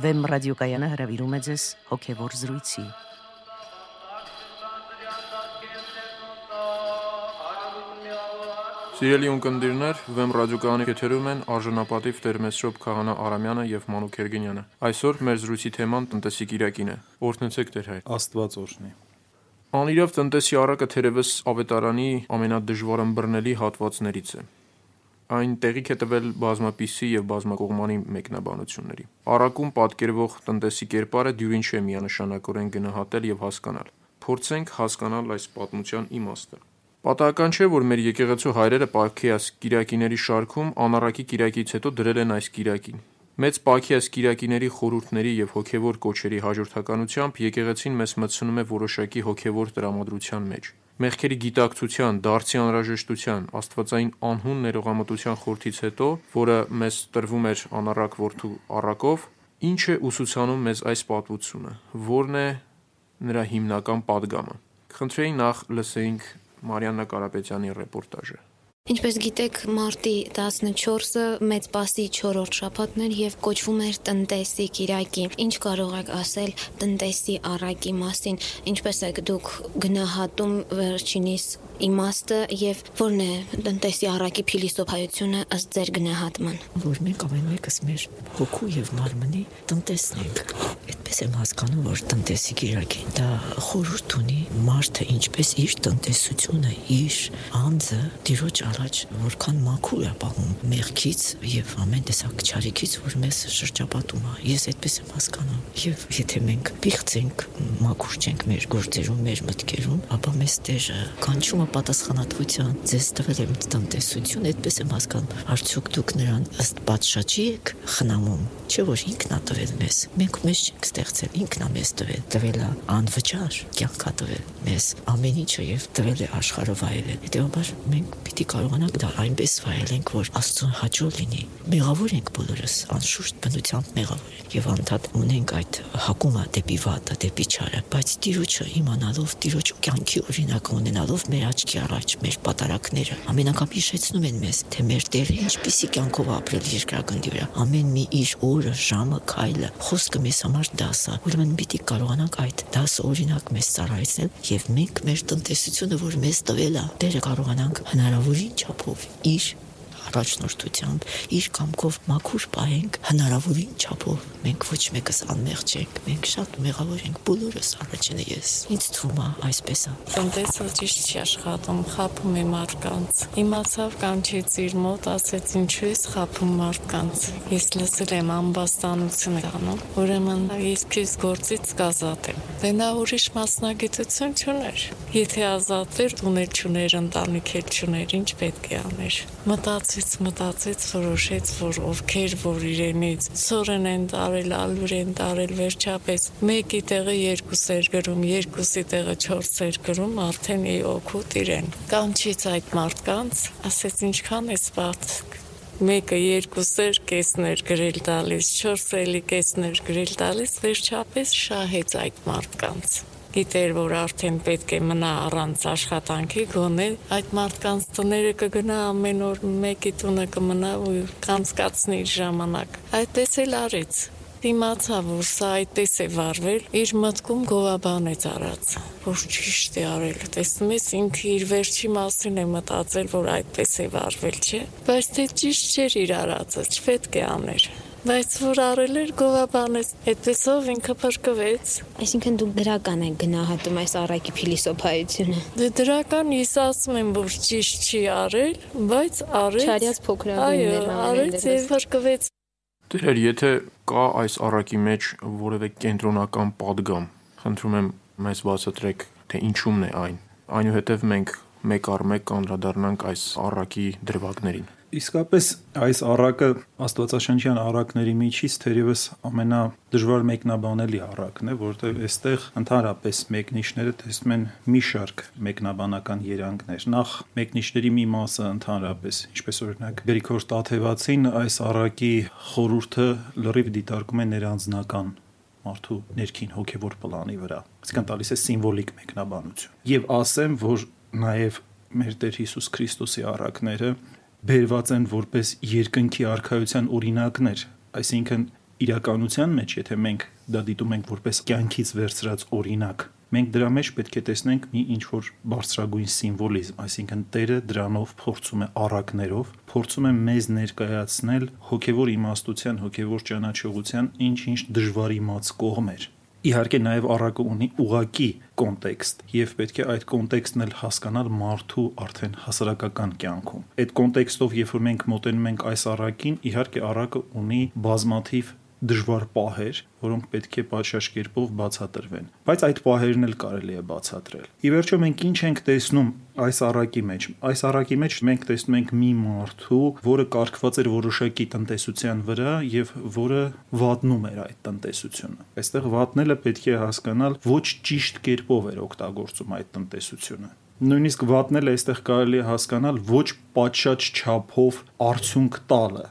Վեմ ռադիոկայանը հրավիրում է ձեզ հոգևոր զրույցի։ Սիրելի ունկնդիրներ, Վեմ ռադիոկայանի եթերում են արժանապատիվ Տերմեսրոպ Քահանա Արամյանը եւ Մանուկ Երգենյանը։ Այսօր մեր զրույցի թեման տնտեսիկ իրակին է։ Օրհնեցեք Տեր հայր։ Աստված օրհնի։ Անիրավ տնտեսի առակը թերևս ավետարանի ամենադժվար ըմբռնելի հատվածներից է։ Այն տեղիք է տվել բազմապիսի եւ բազմակողմանի մեկնաբանությունների։ Առակում պատկերվող տնտեսի կերպարը դյուրին չէ միանշանակորեն գնահատել եւ հասկանալ։ Փորձենք հասկանալ այս պատմության իմաստը։ Պատահական չէ, որ մեր եկեղեցու հայրերը Պարքիաս Կիրակիների շարքում անառակի Կիրակից հետո դրել են այս Կիրակին։ Մեծ Պարքիաս Կիրակիների խորհուրդների եւ հոգեվոր կոչերի հաջորդականությամբ եկեղեցին մեզ մտցնում է որոշակի հոգեվոր տրամադրության մեջ մեղքերի գիտակցության, դարձի անհրաժեշտության, աստվածային անհուն ներողամտության խորթից հետո, որը մեզ տրվում էր անառակ որդու առակով, ինչ է ուսուսանում մեզ այս պատմությունը, որն է նրա հիմնական падգամը։ Խնդրեի նախ լսեինք Մարիաննա Կարապետյանի ռեպորտաժը։ Ինչպես գիտեք, մարտի 14-ը մեծ պասի 4-րդ շաբաթն էր եւ կոչվում էր տնտեսի Կիրակի։ Ինչ կարող եք ասել տնտեսի առակի մասին։ Ինչպես եք դուք գնահատում վերջինիս իմաստը եւ որն է տնտեսի առակի փիլիսոփայությունը ըստ ձեր գնահատման։ Որ մենք ամեն մեկս մեր հոգու եւ մարմնի տնտեսն ենք։ Այդպես եմ հասկանում, որ տնտեսի Կիրակին դա խորհուրդ ունի մարդը ինչպես իր տնտեսությունը, իր անձը դիրոջ առաջ որքան մաքուր է պահում մեղքից եւ ամեն տեսակ չարիքից, որ մեզ շրջապատում է։ Ես այդպես եմ հասկանում։ Եվ եթե մենք պիղծենք, մաքուր չենք մեր գործերում, մեր մտքերում, ապա մեզ Տերը կանչում է պատասխանատվության։ Ձեզ տվել եմ տնտեսություն, այդպես եմ հասկանում։ Արդյոք դուք նրան ըստ պատշաճի եք խնամում, չէ՞ որ ինքն է տվել մեզ։ Մենք մեզ չենք ստեղծել, ինքն է մեզ տվել, տվել է անվճար, կյանքա տվել մեզ ամեն ինչը եւ տվել է աշխարհը վայելել։ Հետեւաբար մենք պիտի կարողանանք դա այնպես վայելենք, որ Աստծուն հաջող լինի։ Մեղավոր ենք բոլորս, անշուշտ բնությամբ մեղավոր ենք եւ անդադ ունենք այդ հակումը դեպի վատը, դեպի չարը, բայց Տիրոջը իմանալով, Տիրոջ կյանքի օրինակը ունենալով մեր աչքի առաջ մեր պատարակները ամեն անգամ հիշեցնում են մեզ, թե մեր Տերը ինչպիսի կյանքով ապրել երկրագնդի վրա։ Ամեն մի իր օրը, ժամը, քայլը, խոսքը մեզ համար դաս է։ Ուրեմն պիտի կարողանանք այդ դասը օրինակ մեզ ծառայեցնել եւ մենք մեր տնտեսությունը, որ մեզ տվել է, Տերը կարողանանք հնարավորին չափով իր առաջնորդությամբ իր կամքով մաքուր պահենք հնարավորին չափով մենք ոչ մեկս անմեղ չենք մենք շատ մեղավոր ենք բոլորս առաջինը ես ինձ թվում է այսպես է տնտեսը ճիշտ չի աշխատում խափում է մարդկանց իմացավ կանչեց իր մոտ ասեց ինչու ես խափում մարդկանց ես լսել եմ ամբաստանություն անում ուրեմն ես քեզ գործից կազատեմ դե նա ուրիշ մասնագիտություն չուներ եթե ազատ էր ուներ չուներ ընտանիք էլ չուներ ինչ պետք է աներ մտածի մտածեց, մտածեց, որոշեց, որ ովքեր որ իրենից սորեն են տարել, ալուր են տարել, վերջապես մեկի տեղը երկուսեր գրում, երկուսի տեղը չորսեր գրում, արդեն ի օգուտ իրեն։ Կանչից այդ մարդկանց, ասեց ինչքան է սպատ մեկը երկուսեր կեսներ գրել տալիս, չորսելի կեսներ գրել տալիս, վերջապես շահեց այդ մարդկանց գիտեր, որ արդեն պետք է մնա առանց աշխատանքի, գոնե այդ մարդկանց տները կգնա ամեն օր մեկի տունը կմնա ու կանցկացնի ժամանակ։ Այդպես էլ արեց իմացա, որ սա այդպես է վարվել, իր մտքում գովաբանեց արած, որ ճիշտ է արել։ Տեսնում ես, ինքը իր վերջի մասին է մտածել, որ այդպես է վարվել, չէ՞։ Բայց թե ճիշտ չէր իր արածը, չպետք է աներ բայց որ արել էր գովաբանեց, այդպեսով ինքը փրկվեց։ Այսինքն դուք դրական եք գնահատում այս առակի փիլիսոփայությունը։ Դե դրական ես ասում եմ, որ ճիշտ չի արել, բայց արեց։ Չարյած փոքրավիններ մամեն։ Այո, արեց եւ փրկվեց։ Դերեր, եթե կա այս առակի մեջ որևէ կենտրոնական падգամ, խնդրում եմ մեզ բացատրեք, թե ինչումն է այն։ Այնուհետև մենք մեկ առ մեկ կանդրադառնանք այս առակի դրվագներին։ Իսկապես այս առակը Աստվածաշնչյան առակների միջից թերևս ամենադժվար մեկնաբանելի առակն է, որտեղ այստեղ ընդհանրապես մեկնիշները տեսնում են մի շարք մեկնաբանական երանգներ։ Նախ մեկնիշների մի մասը ընդհանրապես, ինչպես օրինակ Գրիգոր Տաթևացին այս առակի խորհուրդը լրիվ դիտարկում է ներանձնական մարդու ներքին հոգևոր պլանի վրա։ Այսինքն տալիս է սիմվոլիկ մեկնաբանություն։ Եվ ասեմ, որ նաև մեր Տեր Հիսուս Քրիստոսի առակները բերված են որպես երկնքի արխայության օրինակներ, այսինքն իրականության մեջ, եթե մենք դա դիտում ենք որպես կյանքից վերցրած օրինակ, մենք դրա մեջ պետք է տեսնենք մի ինչ որ բարձրագույն սիմվոլիզմ, այսինքն Տերը դրանով փորձում է առակներով, փորձում է մեզ ներկայացնել հոգևոր իմաստության, հոգևոր ճանաչողության ինչ-ինչ դժվարիմաց կողմեր իհարկե նաև առակը ունի ուղակի կոնտեքստ եւ պետք է այդ կոնտեքստն էլ հասկանալ մարդու արդեն հասարակական կյանքում։ Այդ կոնտեքստով երբ որ մենք մոտենում ենք այս առակին, իհարկե առակը ունի բազմաթիվ դժվար պահեր, որոնք պետք է պատշաճ կերպով բացատրվեն։ Բայց այդ պահերն էլ կարելի է բացատրել։ Ի վերջո մենք ինչ ենք տեսնում այս առակի մեջ։ Այս առակի մեջ մենք տեսնում ենք մի մարդու, որը կարգված էր որոշակի տնտեսության վրա եւ որը վատնում էր այդ տնտեսությունը։ Այստեղ վատնելը պետք է հասկանալ ոչ ճիշտ կերպով էր օգտագործում այդ տնտեսությունը նույնիսկ վատնել այստեղ կարելի է հասկանալ ոչ պատշաճ չափով արդյունք տալը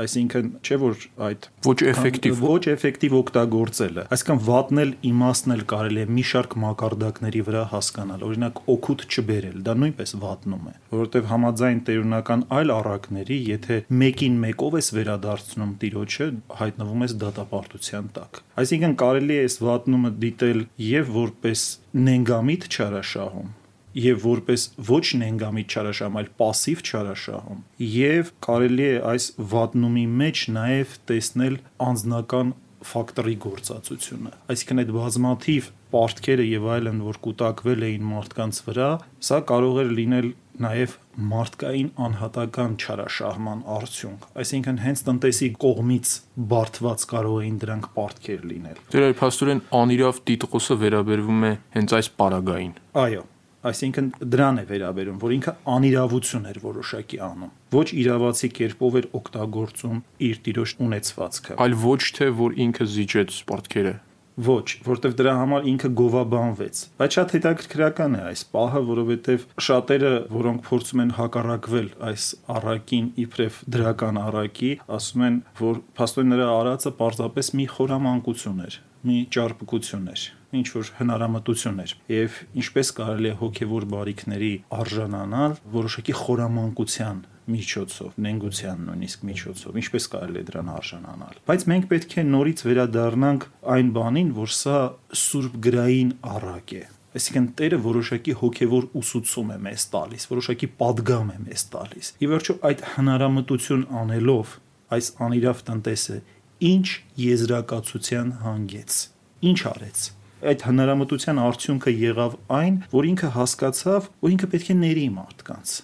այսինքն չէ որ այդ ոչ էֆեկտիվ ոչ էֆեկտիվ օգտագործելը այսինքն վատնել իմաստնել կարելի է մի շարք մակարդակների վրա հասկանալ օրինակ օգուտ չբերել դա նույնպես վատնում է որովհետև համաձայն տերունական այլ առակների եթե մեկին մեկով ես վերադարձնում տիրոջը հայտնվում ես դատապարտության տակ այսինքն կարելի է այս վատնումը դիտել եւ որպես նենգամիտ չարաշահում եւ որպես ոչ նենգամիտ չարաշահում, այլ пассив չարաշահում։ Եվ կարելի է այս վատնումի մեջ նաեւ տեսնել անձնական ֆակտորի գործածությունը։ Այսինքն այդ բազմաթիվ պարտքերը եւ այլն, որ կուտակվել էին մարդկանց վրա, սա կարող էր լինել նաև մարդկային անհատական չարաշահման արդյունք։ Այսինքն հենց տնտեսի կողմից բարթված կարող էին դրանք պարտքեր լինել։ Դեր այլ փաստորեն անիրավ տիտղոսը վերաբերվում է հենց այս պարագային։ Այո, այսինքն դրան է վերաբերում, որ ինքը անիրավություն էր որոշակի անում։ Ոչ իրավացի կերպով էր օգտագործում իր տիրոջ ունեցվածքը։ Այլ ոչ թե որ ինքը զիջեց սպորտքերը։ Ոչ, որտեվ դրա համար ինքը գովաբանվեց։ Բայց շատ հետաքրքրական է այս պահը, որովհետև շատերը, որոնք փորձում են հակառակվել այս առակին իբրև դրական առակի, ասում են, որ փաստորեն նրա արածը պարզապես մի խորամանկություն էր, մի ճարպկություն էր ինչ որ հնարամտություններ եւ ինչպես կարելի է հոգեվոր բարիքների արժանանալ որոշակի խորամանկության միջոցով, նենգության նույնիսկ միջոցով, ինչպես կարելի է դրան արժանանալ։ Բայց մենք պետք է նորից վերադառնանք այն բանին, որ սա սուրբ գրային առակ է։ Այսինքն Տերը որոշակի հոգևոր ուսուցում է մեզ տալիս, որոշակի падգամ է մեզ տալիս։ Ի վերջո այդ հնարամտություն անելով այս անիրավ տնտեսը ինչ եզրակացության հանգեց։ Ինչ արեց այդ հնարամտության արդյունքը եղավ այն, որ ինքը հասկացավ, որ ինքը պետք է ների մարդկանց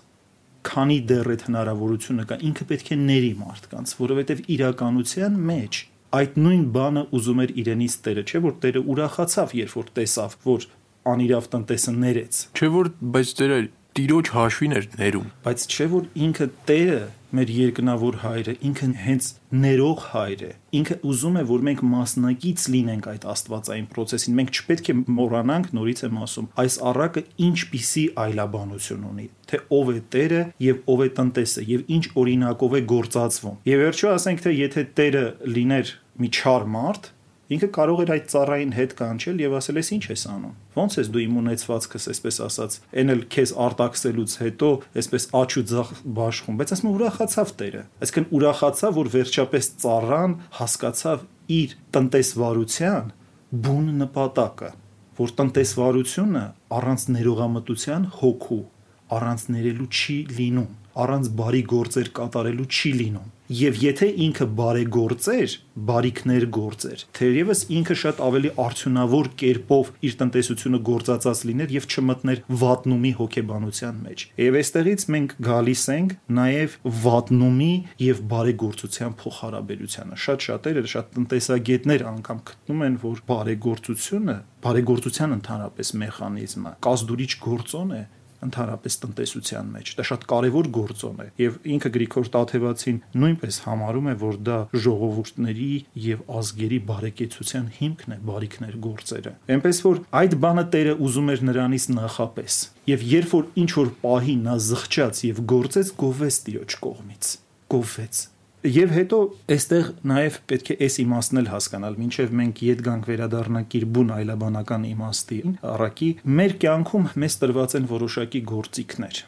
քանի դեռ այդ հնարավորությունը կա, ինքը պետք է ների մարդկանց, որովհետև իրականության մեջ այդ նույն բանը ուզում էր իրենից Տերը, չէ՞ որ Տերը ուրախացավ, երբ որ տեսավ, որ անիրավ տնտեսը ներեց։ Չէ՞ որ բայց Տերը տիրոջ հաշվին էր ներում։ Բայց չէ որ ինքը Տերը մեր երկնավոր հայրը ինքը հենց ներող հայր է ինքը ուզում է որ մենք մասնակից լինենք այդ աստվածային process-ին մենք չպետք է մոռանանք նորից եմ ասում այս առակը ինչպիսի այլաբանություն ունի թե ով է Տերը եւ ով է տնտեսը եւ ինչ օրինակով է գործածվում եւ վերջո ասենք թե եթե Տերը լիներ մի չար մարդ Ինքը կարող էր այդ ծառային հետ կանչել եւ ասել ես ինչ ես անում։ Ոնց ես դու իմ ունեցվածքս, այսպես ասած, այն էլ քեզ արտաքսելուց հետո, այսպես աչ ու ձախ բաշխում, բայց ասում ուրախացավ Տերը։ Այսինքն ուրախացավ, որ վերջապես ծառան հասկացավ իր տնտեսվարության բուն նպատակը, որ տնտեսվարությունը առանց ներողամտության հոգու, առանց ներելու չի լինում, առանց բարի գործեր կատարելու չի լինում Եվ եթե ինքը բարեգործեր, բարիքներ գործեր, թերևս ինքը շատ ավելի արդյունավոր կերպով իր տնտեսությունը գործածած լիներ եւ չմտներ վատնումի հոգեբանության մեջ։ Եվ այստեղից մենք գալիս ենք նաեւ վատնումի եւ բարեգործության փոխհարաբերությանը։ Շատ շատերը, շատ տնտեսագետներ անգամ գտնում են, որ բարեգործությունը, բարեգործության ընդհանրապես մեխանիզմը կազդուրիչ գործոն է, ընդհանրապես տնտեսության մեջ։ Դա շատ կարևոր գործոն է եւ ինքը Գրիգոր Տաթևացին նույնպես համարում է, որ դա ժողովուրդների եւ ազգերի բարեկեցության հիմքն է, բարիքներ գործերը։ Էնպես որ այդ բանը Տերը ուզում էր նրանից նախապես։ Եվ երբ որ ինչ որ պահի նա զղջաց եւ գործեց, գովեց Տիրոջ կողմից։ Գովեց Եվ հետո այստեղ նաև պետք է այս իմաստն էլ հասկանալ, ինչեվ մենք յետ գանք վերադառնանք իր բուն այլաբանական իմաստին, առակի մեր կյանքում մեզ տրված են որոշակի գործիքներ։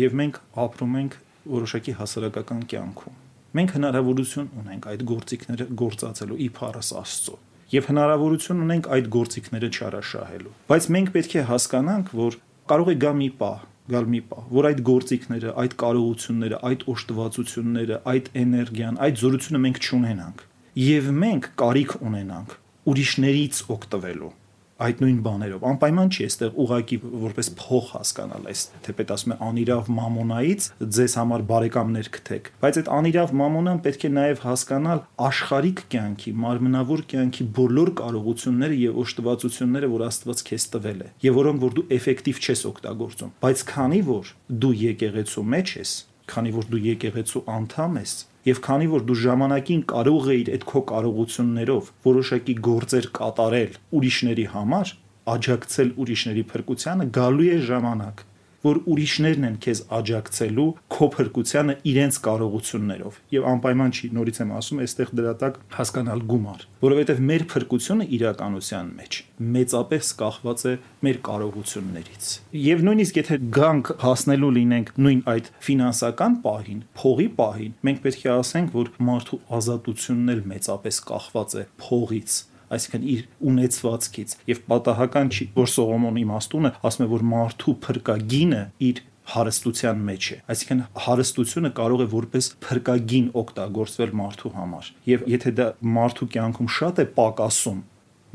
Եվ մենք ապրում ենք որոշակի հասարակական կյանքում։ Մենք հնարավորություն ունենք այդ գործիքները գործածելու իփարս Աստծո եւ հնարավորություն ունենք այդ գործիքները չարաշահելու։ Բայց մենք պետք է հասկանանք, որ կարող է գա մի պահ, գալ մի պահ, որ այդ գործիքները, այդ կարողությունները, այդ օժտվածությունները, այդ էներգիան, այդ զորությունը մենք չունենանք։ Եվ մենք կարիք ունենանք ուրիշներից օգտվելու այդ նույն բաներով. Անպայման չի այստեղ ուղակի որպես փող հասկանալ այս թեպետ ասում է անիրավ մամոնայից ձեզ համար բարեկամներ գտեք բայց այդ անիրավ մամոնան պետք է նաև հասկանալ աշխարհիկ կյանքի մարմնավոր կյանքի բոլոր կարողությունները եւ օժտվածությունները որ Աստված քեզ տվել է եւ որոնք որ դու էֆեկտիվ չես օգտագործում բայց քանի որ դու եկեղեցու մեջ ես քանի որ դու եկեղեցու անդամ ես Եվ քանի որ դու ժամանակին կարող էիր այդ քո կարողություններով որոշակի գործեր կատարել ուրիշների համար, աջակցել ուրիշների փրկությանը, գալու է ժամանակ, որ ուրիշներն են քեզ աջակցելու քո փրկությանը իրենց կարողություններով եւ անպայման չի նորից եմ ասում այստեղ դրատակ հասկանալ գումար որովհետեւ մեր փրկությունը իրականության մեջ մեծապես կախված է մեր կարողություններից եւ նույնիսկ եթե գանք հասնելու լինենք նույն այդ ֆինանսական պահին փողի պահին մենք պետք է ասենք որ մարդու ազատությունն էլ մեծապես կախված է փողից այսինքն իր ունեցվածքից եւ պատահական չի որ Սողոմոն իմաստունը ասում է որ մարդու փրկագինը իր հարստության մեջ է այսինքն հարստությունը կարող է որպես փրկագին օգտագործվել մարդու համար եւ եթե դա մարդու կյանքում շատ է պակասում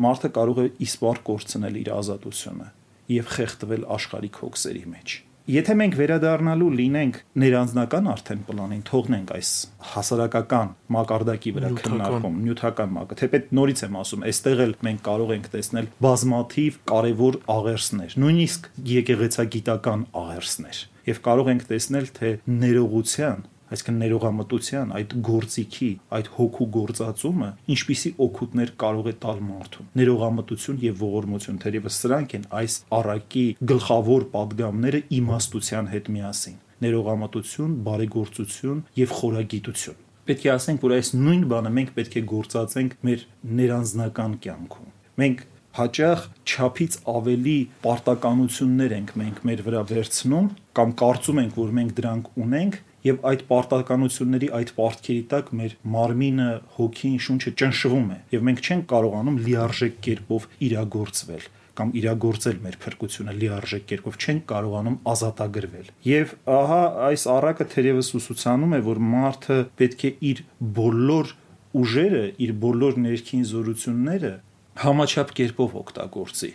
մարդը կարող է իսպար կորցնել իր ազատությունը եւ խեղդվել աշխարհի հոգսերի մեջ Եթե մենք վերադառնալու լինենք ներանձնական արդեն պլանին, թողնենք այս հասարակական մակարդակի վրա քննարկում, նյութական մակը, թեպետ նորից եմ ասում, այստեղ էլ մենք կարող ենք տեսնել բազմաթիվ կարևոր աղերսներ, նույնիսկ եկեղեցագիտական աղերսներ, եւ կարող ենք տեսնել, թե ներողության այսինքն ներողամտության, այդ գործիքի, այդ հոգու գործածումը ինչպիսի օգուտներ կարող է տալ մարդուն։ Ներողամտություն եւ ողորմություն, թերևս սրանք են այս առակի գլխավոր падգամները իմաստության հետ միասին։ Ներողամտություն, բարեգործություն եւ խորագիտություն։ Պետք է ասենք, որ այս նույն բանը մենք պետք է գործածենք մեր ներանձնական կյանքում։ Մենք հաճախ չափից ավելի պարտականություններ ենք մենք մեր վրա վերցնում կամ կարծում ենք, որ մենք դրանք ունենք եւ այդ պարտականությունների այդ պարտքերի տակ մեր մարմինը, հոգին, շունչը ճնշվում է եւ մենք չենք կարողանում լիարժեք կերպով իրագործվել կամ իրագործել մեր փրկությունը լիարժեք կերպով չեն կարողանում ազատագրվել։ Եվ ահա այս առակը թերևս ուսուցանում է, որ մարդը պետք է իր բոլոր ուժերը, իր բոլոր ներքին զորությունները համաչափ կերպով օգտագործի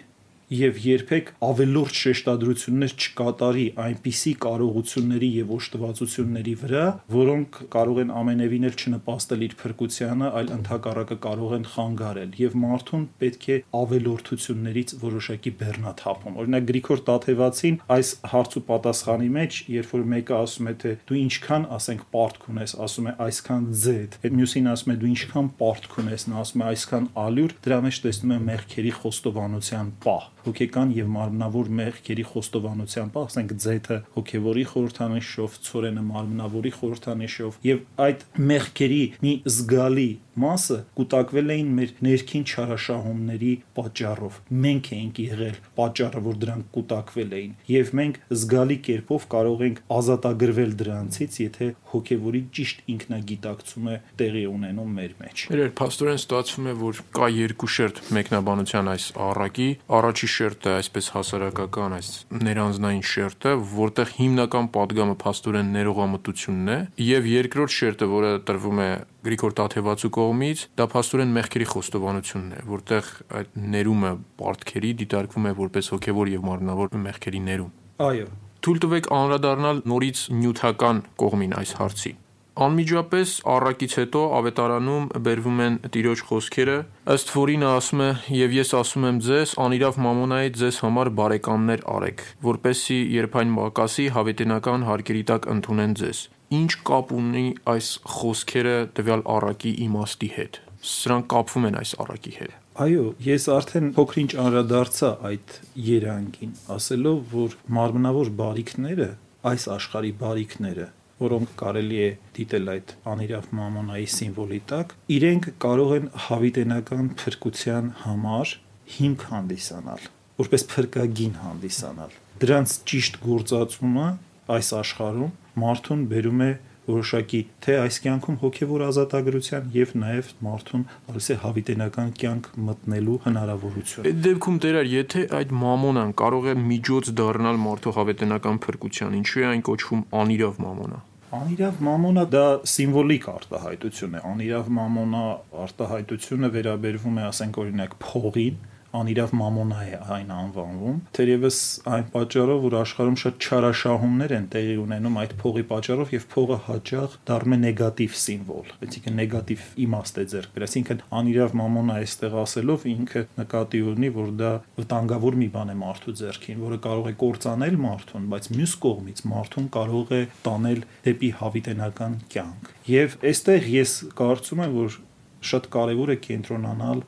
եւ երբեք ավելորդ շեշտադրություններ չկատարի այնպիսի կարողությունների եւ օժտվածությունների վրա, որոնք կարող են ամենևին էլ չնպաստել իր փրկությանը, այլ ընդհակառակը կարող են խանգարել եւ մարդուն պետք է ավելորդություններից որոշակի բեռնաթափում։ Օրինակ Գրիգոր Տաթևացին այս հարց ու պատասխանի մեջ, երբ որ մեկը ասում է թե դու ինչքան, ասենք, պարտք ունես, ասում է այսքան Z, այդ մյուսին ասում է դու ինչքան պարտք ունես, նա ասում է այսքան ալյուր, դրա մեջ տեսնում է մեղքերի խոստովանության պահ հոգեկան եւ մարմնավոր մեղքերի խոստովանության պահ, ասենք ձեթը հոգեվորի խորհրդանիշով, ծորենը մարմնավորի խորհրդանիշով եւ այդ մեղքերի մի զգալի մասը կուտակվել էին մեր ներքին չարաշահումների պատճառով։ Մենք էինք եղել պատճառը, որ դրանք կուտակվել էին, եւ մենք զգալի կերպով կարող ենք ազատագրվել դրանցից, եթե հոգեվորի ճիշտ ինքնագիտակցումը տեղի ունենում մեր մեջ։ Մեր փաստորեն ստացվում է, որ կա երկու շերտ մեկնաբանության այս առակի։ Առաջի շերտը այսպես հասարակական, այս ներանձնային շերտը, որտեղ հիմնական պատգամը փաստորեն ներողամտությունն է, եւ երկրորդ շերտը, որը տրվում է Գրիգոր Տաթևացու կողմից, դա փաստորեն մեղքերի խոստովանությունն է, որտեղ այդ ներումը պարտքերի դիտարկվում է որպես հոգեվոր եւ մարմնավոր մեղքերի ներում։ Այո, Թույլ տվեք անդրադառնալ նորից նյութական կողմին այս հարցի։ Անմիջապես առակից հետո ավետարանում բերվում են տիրոջ խոսքերը, ըստ որին ասում է. «Եվ ես ասում եմ ձեզ, անիրավ մամոնայի ձեզ համար բարեկամներ արեք, որպեսի երբ այն մակասի, հավիտենական հարկերի տակ ընդունեն ձեզ»։ Ինչ կապ ունի այս խոսքերը տվյալ առակի իմաստի հետ։ Սրանք կապվում են այս առակի հետ։ Այո, ես արդեն փոքրինչ անդրադարձա այդ երանգին, ասելով, որ մարմնավոր բարիքները, այս աշխարհի բարիքները որոնք կարելի է դիտել այդ անիրավ մամոնայի սիմվոլի տակ, իրենք կարող են հավիտենական փրկության համար հիմք հանդիսանալ, որպես փրկագին հանդիսանալ։ Դրանց ճիշտ գործածումը այս աշխարհում մարդուն բերում է որոշակի թե այս կյանքում հոգևոր ազատագրության եւ նաեւ մարդուն ասես է հավիտենական կյանք մտնելու հնարավորություն։ Այդ դեպքում դերար, եթե այդ մամոնան կարող է միջոց դառնալ մարդու հավիտենական փրկության, ինչու է այն կոչվում անիրավ մամոնա։ Անիրավ մամոնա դա սիմվոլիկ արտահայտություն է։ Անիրավ մամոնա արտահայտությունը վերաբերվում է, ասենք օրինակ, փողին, անիրավ մամոնա է այն անվանվում թերևս այն պատճառով որ աշխարհում շատ չարաշահումներ են տեղի ունենում այդ փողի պատճառով եւ փողը հաճախ դառնում է նեգատիվ սիմվոլ այսինքն նեգատիվ իմաստ է ձեռք բերել այսինքն անիրավ մամոնա այստեղ ասելով ինքը նկատի ունի որ դա վտանգավոր մի բան է մարդու ձեռքին որը կարող է կործանել մարդուն բայց մյուս կողմից մարդուն կարող է տանել դեպի հավիտենական կյանք եւ այստեղ ես կարծում եմ որ շատ կարեւոր է կենտրոնանալ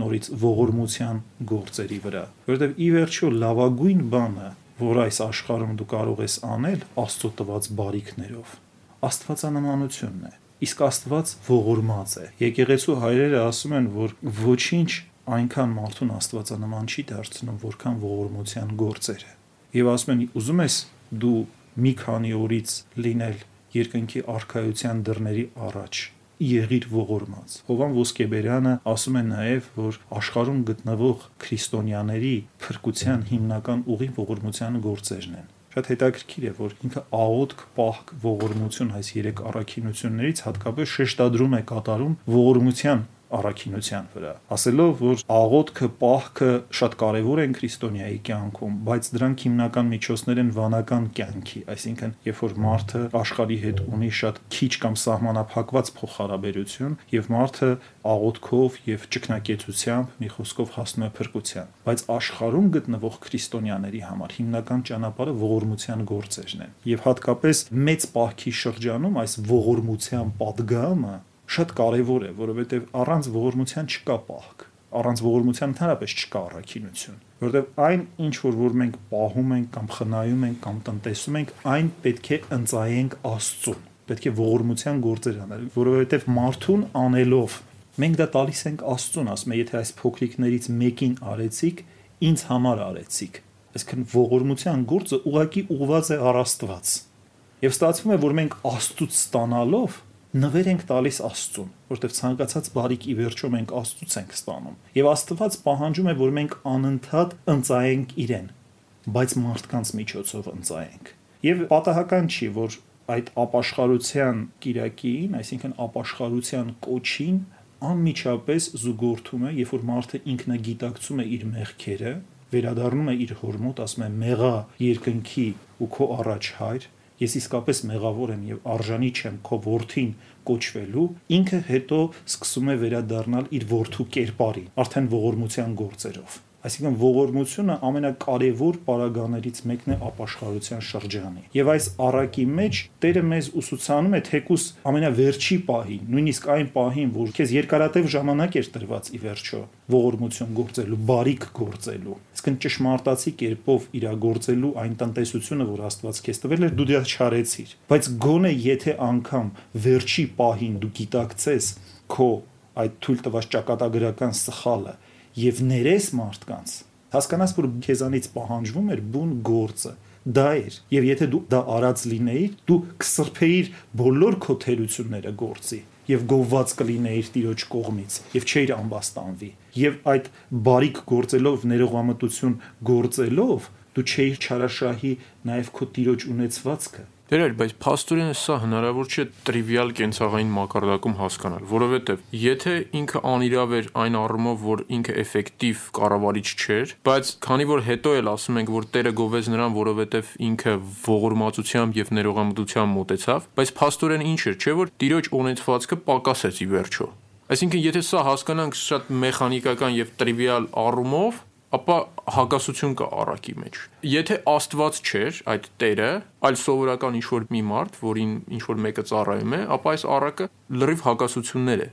նորից ողորմության գործերի վրա, որովհետև ի վերջո լավագույն բանը, որ այս աշխարհում դու կարող ես անել Աստծո տված բարիքներով, Աստվածանմանությունն է։ Իսկ Աստված ողորմած է։ Եկեղեցու հայրերը ասում են, որ ոչինչ այնքան մարդուն Աստվածանման չի դարձնում, որքան ողորմության գործերը։ Եվ ասում են, ուզում ես դու մի քանի օրից լինել երկնքի արխայության դռների առաջ եղիր ողորմած։ Հովան Ոսկեբերյանը ասում է նաև, որ աշխարհում գտնվող քրիստոնյաների փրկության հիմնական ուղին ողորմության գործերն են շատ հետաքրքիր է որ ինքը աղոթք, պահք, ողորմություն այս երեք առաքինություններից հատկապես շեշտադրում է կատարում ողորմության առաքինության վրա, ասելով, որ աղոթքը, պահքը շատ կարևոր են քրիստոնյայի կյանքում, բայց դրանք հիմնական միջոցներ են վանական կյանքի, այսինքն, երբ որ մարդը աշխարհի հետ ունի շատ քիչ կամ սահմանափակված փոխհարաբերություն եւ մարդը աղոթքով եւ ճգնակեցությամբ մի խոսքով հասնում է փրկության, բայց աշխարհում գտնվող քրիստոնյաների համար հիմնական ճանապարհը ողորմության գործերն են եւ հատկապես մեծ պահքի շրջանում այս ողորմության падգամը շատ կարևոր է, որովհետև առանց ողորմության չկա պահք, առանց ողորմության ընդհանրապես չկա առաքինություն, որովհետև այն ինչ որ որ մենք պահում ենք կամ խնայում ենք կամ տնտեսում ենք, այն պետք է ընծայենք Աստծուն պետք է ողորմության գործեր անել, որովհետև մարդուն անելով մենք դա տալիս ենք Աստծուն, ասում եմ, եթե այս փոքրիկներից մեկին արեցիք, ինձ համար արեցիք։ Այսինքն ողորմության գործը ուղակի ուղված է առ Աստված։ Եվ ստացվում է, որ մենք Աստծուց ստանալով նվեր ենք տալիս Աստծուն, որտեղ ցանկացած բարիք ի վերջո մենք Աստծուց ենք ստանում։ Եվ Աստված պահանջում է, որ մենք անընդհատ ընծայենք իրեն, բայց մարդկանց միջոցով ընծայենք։ Եվ պատահական չի, որ այդ ապաշխարության կիրակին, այսինքն ապաշխարության կոչին անմիջապես զուգորդում է, երբ որ մարդը ինքնագիտակցում է իր մեղքերը, վերադառնում է իր հորմոտ, ասում է՝ «Մեղա երկնքի ու քո առաջ հայր», ես իսկապես մեղավոր եմ եւ արժանի չեմ քո worth-ին կոչվելու, ինքը հետո սկսում է վերադառնալ իր worth-ու կերպարին, արդեն ողորմության գործերով։ Այսինքն ողորմությունը ամենակարևոր պարագաներից մեկն է ապաշխարության շրջանի։ Եվ այս առակի մեջ Տերը մեզ ուսուցանում է թեկուս ամենավերջի պահին, նույնիսկ այն պահին, որ քեզ երկարատև ժամանակ էր տրված ի վերջո ողորմություն գործելու, բարիք գործելու։ Իսկն ճշմարտացի կերպով իրագործելու այն տնտեսությունը, որ Աստված քեզ տվել էր, դու դա չարեցիր։ Բայց գոնե եթե անգամ վերջի պահին դու գիտակցես քո այդ թույլ տված ճակատագրական սխալը եւ ներես մարդկանց հասկանաս որ քեզանից պահանջվում էր բուն գործը դա էր եւ եթե դու դա արած լինեիր դու կսրբեիր բոլոր քո թերությունները գործի եւ գովված կլինեիր տիրոջ կողմից եւ չէիր ամբաստանվի եւ այդ բարիք գործելով ներողամտություն գործելով դու չէիր չարաշահի նաեւ քո տիրոջ ունեցվածքը Դերեր, բայց փաստորեն սա հնարավոր չէ տրիվիալ կենցաղային մակարդակում հասկանալ, որովհետև եթե ինքը անիրավ էր այն առումով, որ ինքը էֆեկտիվ կառավարիչ չէր, բայց քանի որ հետո էլ ասում ենք, որ Տերը գովեց նրան, որովհետև ինքը ողորմածությամբ եւ ներողամտությամբ մոտեցավ, բայց փաստորեն ինչ էր, չէ՞ որ տիրոջ ունեցվածքը պակասեց ի վերջո։ Այսինքն, եթե սա հասկանանք շատ մեխանիկական եւ տրիվիալ առումով, ապա հակասություն կա առակի մեջ։ Եթե Աստված չէր այդ Տերը, այլ սովորական ինչ որ մի մարդ, որին ինչ որ մեկը ծառայում է, ապա այս առակը լրիվ հակասություններ է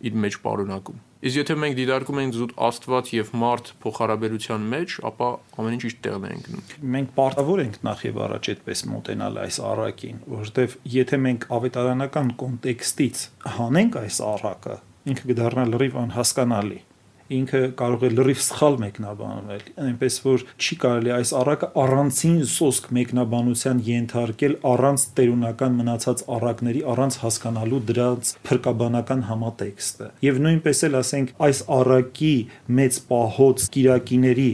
իր մեջ պարունակում։ Իսկ եթե մենք դիտարկում ենք զուտ Աստված եւ մարդ փոխհարաբերության մեջ, ապա ամեն ինչ իր տեղն է ընկնում։ Մենք պարտավոր ենք նախ եւ առաջ այդպես մոտենալ այս առակին, որովհետեւ եթե մենք ավետարանական կոնտեքստից հանենք այս առակը, ինքը կդառնա լրիվ անհասկանալի ինքը կարող է լրիվ սխալ մեկնաբանել, այնպես որ չի կարելի այս առակը առանցին սոսկ մեկնաբանության ենթարկել առանց տերունական մնացած առակների, առանց հասկանալու դրանց փրկաբանական համատեքստը։ Եվ նույնպես էլ ասենք այս առակի մեծ պահոց կիրակիների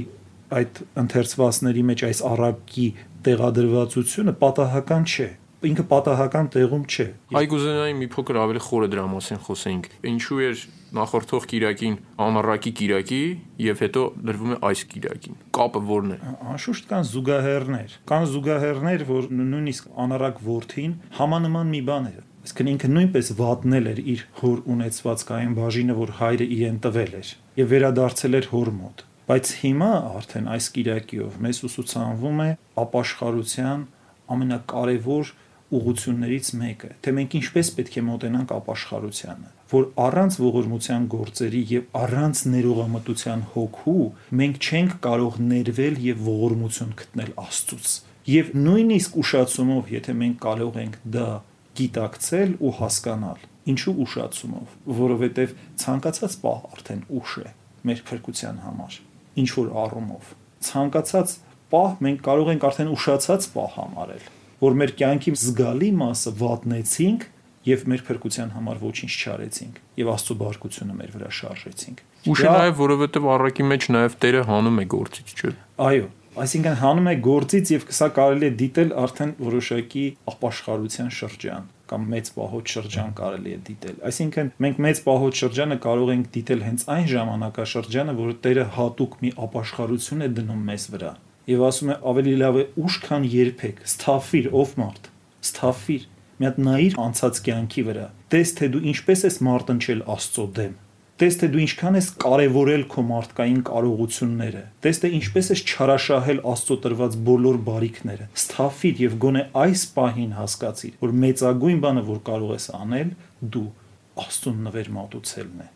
այդ ընթերցվածների մեջ այս առակի տեղադրվածությունը պատահական չէ ինքը պատահական տեղում չէ։ Այգուզենայի մի փոքր ավելի խորը դրա մասին խոսենք։ Ինչու էր նախորդող Կիրակին անառակի Կիրակի եւ հետո դրվում է այս Կիրակին։ Կապը ո՞րն է։ Անշուշտ կան զուգահեռներ։ Կան զուգահեռներ, որ նույնիսկ անառակ worth-ին համանման մի բան է իսկն ինքը նույնպես վատնել էր իր հոր ունեցվածքային բաժինը, որ հայրը իրեն տվել էր եւ վերադարձել էր հոր մոտ։ Բայց հիմա արդեն այս Կիրակիով մեզ ուսուցանվում է ապաշխարության ամենակարևոր ուղություններից մեկը, թե մենք ինչպես պետք է մոտենանք ապաշխարությանը, որ առանց ողորմության գործերի եւ առանց ներողամտության հոգու մենք չենք կարող ներվել եւ ողորմություն գտնել Աստծուց։ Եվ նույնիսկ ուշացումով, եթե մենք կարող ենք դա գիտակցել ու հասկանալ, ինչու ուշացումով, որովհետեւ ցանկացած պահ արդեն ուշ է մեր փրկության համար, ինչ որ առումով։ Ցանկացած պահ մենք կարող ենք արդեն ուշացած պահ համարել որ մեր կյանքի զգալի մասը վատնեցինք եւ մեր փրկության համար ոչինչ չարեցինք եւ Աստծո բարգությունը մեր վրա շարժեցինք։ Ուշ է նաեւ որովհետեւ առակի մեջ նաեւ Տերը հանում է գործից, չէ՞։ Այո, այսինքն հանում է գործից եւ սա կարելի է դիտել արդեն որոշակի ապաշխարության շրջան կամ մեծ պահոց շրջան կարելի է դիտել։ Այսինքն մենք մեծ պահոց շրջանը կարող ենք դիտել հենց այն ժամանակաշրջանը, որ Տերը հատուկ մի ապաշխարություն է դնում մեզ վրա եւ ասում է ավելի լավ է ուշ քան երբեք սթափիր ով մարդ սթափիր մի հատ նայիր անցած կյանքի վրա տես թե դու ինչպես ես մարտնչել աստծո դեմ տես թե դու ինչքան ես կարևորել քո մարդկային կարողությունները տես թե ինչպես ես չարաշահել աստծո տրված բոլոր բարիքները սթափիր եւ գոնե այս պահին հասկացիր որ մեծագույն բանը որ կարող ես անել դու աստծուն նվեր մատուցելն է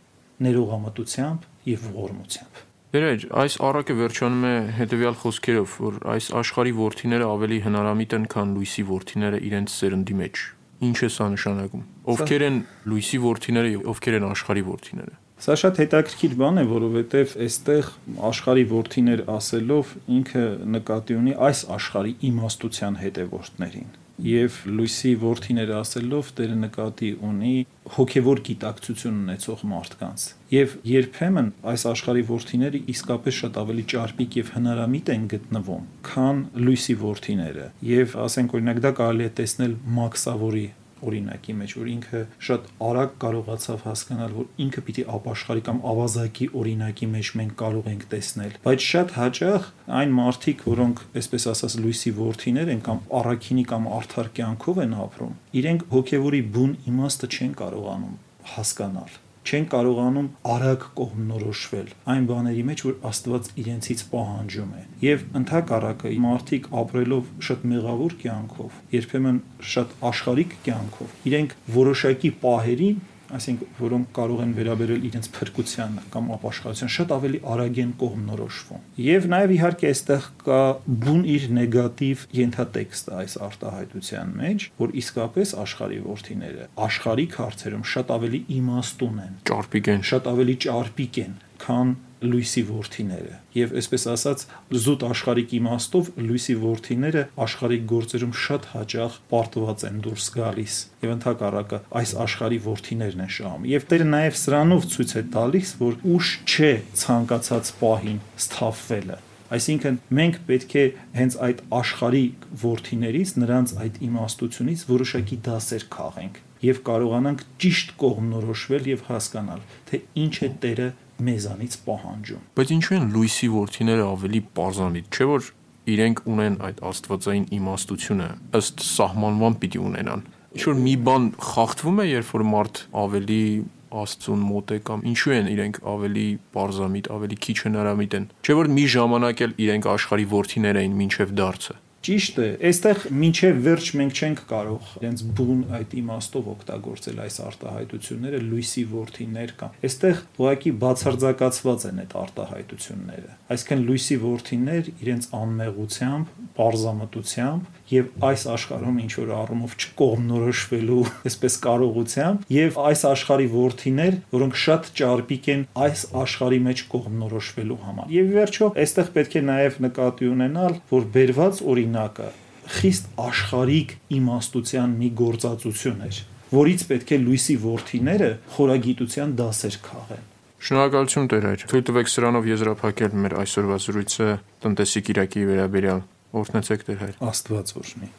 ներողամտությամբ եւ ողորմությամբ Վերջ, այս առակը վերջանում է հետևյալ խոսքերով, որ այս աշխարհի worth-իները ավելի հնարամիտ են, քան լույսի worth-իները իրենց սերնդի մեջ։ Ինչ է սա նշանակում։ Ովքեր են լույսի worth-իները եւ ովքեր են աշխարհի worth-իները։ Սա շատ հետաքրքիր բան է, որովհետեւ այստեղ աշխարհի worth-իներ ասելով ինքը նկատի ունի այս աշխարհի իմաստության հետևորդներին եւ լույսի ворթիները ասելով Տերը նկատի ունի հոգևոր գիտակցություն ունեցող մարդկանց։ Եվ երբեմն այս աշխարհի ворթիները իսկապես շատ ավելի ճարպիկ եւ հնարամիտ են գտնվում, քան լույսի ворթիները։ Եվ ասենք օրինակ դա կարելի է տեսնել Մաքսավորի օրինակի մեջ, որ ինքը շատ արագ կարողացավ հասկանալ, որ ինքը պիտի ապաշխարի կամ ավազակի օրինակի մեջ մենք կարող ենք տեսնել, բայց շատ հաճախ այն մարդիկ, որոնք, այսպես ասած, լույսի ворթիներ են կամ առաքինի կամ արթար կյանքով են ապրում, իրենք հոգևորի բուն իմաստը չեն կարողանում հասկանալ չեն կարողանում արագ կողմնորոշվել այն բաների մեջ, որ Աստված իրենցից պահանջում է։ Եվ ընդհակառակը մարդիկ ապրելով շատ մեղավոր կյանքով, երբեմն շատ աշխարհիկ կյանքով, իրենք որոշակի պահերին այսինքն որոնք կարող են վերաբերել իրենց փրկության կամ ապաշխարության շատ ավելի արագ են կողմնորոշվում։ Եվ նաև իհարկե այստեղ կա բուն իր նեգատիվ ենթատեքստը այս արտահայտության մեջ, որ իսկապես աշխարհի worth-իները աշխարհիկ հարցերում շատ ավելի իմաստուն են։ Ճարպիկ են, շատ ավելի ճարպիկ են, քան լույսի worth-իները եւ այսպես ասած զուտ աշխարհիկ իմաստով լույսի worth-իները աշխարհիկ գործերում շատ հաճախ պարտված են դուրս գալիս եւ ընդհակառակը այս աշխարհի worth-իներն են շահում եւ դեր նաեւ սրանով ցույց է տալիս որ ուշ չէ ցանկացած պահին սթափվելը Այսինքն մենք պետք է հենց այդ աշխարհի worth-իներից, նրանց այդ իմաստությունից որոշակի դասեր քաղենք եւ կարողանանք ճիշտ կողմնորոշվել եւ հասկանալ, թե ինչ է Տերը մեզանից պահանջում։ Բայց ինչու են լույսի ворթիները ավելի parzanlit, չէ՞ որ իրենք ունեն այդ աստվածային իմաստությունը, ըստ սահմանման պիտի ունենան։ Ինչ որ մի բան խախտվում է, երբ որ մարդ ավելի աստծուն մոտ է կամ ինչու են իրենք ավելի parzamit, ավելի քիչ հնարամիտ են։ Չէ՞ որ մի ժամանակ էլ իրենք աշխարի ворթիներ էին ոչ միայն դարձը։ Ճիշտ է, այստեղ մինչև վերջ մենք չենք կարող այնց բուն այդ իմաստով օգտագործել այս արտահայտությունները լույսի worth-իներ կամ։ Այստեղ ուղղակի բացարձակացված են այդ արտահայտությունները։ Այսինքն լույսի worth-իներ իրենց անմեղությամբ արզամտությամբ եւ այս աշխարհում ինչ որ առումով չկողմնորոշվելու այսպես կարողությամբ եւ այս աշխարհի worth-իներ, որոնք շատ ճարպիկ են այս աշխարհի մեջ կողմնորոշվելու համար։ Եվ վերջո, այստեղ պետք է նաեւ նկատի ունենալ, որ բերված օրինակը խիստ աշխարհիկ իմաստության մի գործածություն էր, որից պետք է լույսի worth-իները խորագիտության դասեր քաղեն։ Շնորհակալություն Տեր այր։ Թույլ տվեք սրանով եզրափակել մեր այսօրվա զրույցը տնտեսիկ իրակի վերաբերյալ։ Օրհնեցեք Տեր հայր։ Աստված օրհնի։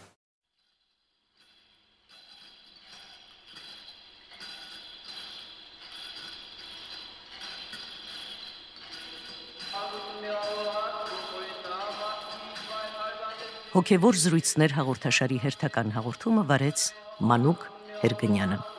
Հոգևոր զրույցներ հաղորդաշարի հերթական հաղորդումը վարեց Մանուկ Հերգնյանը։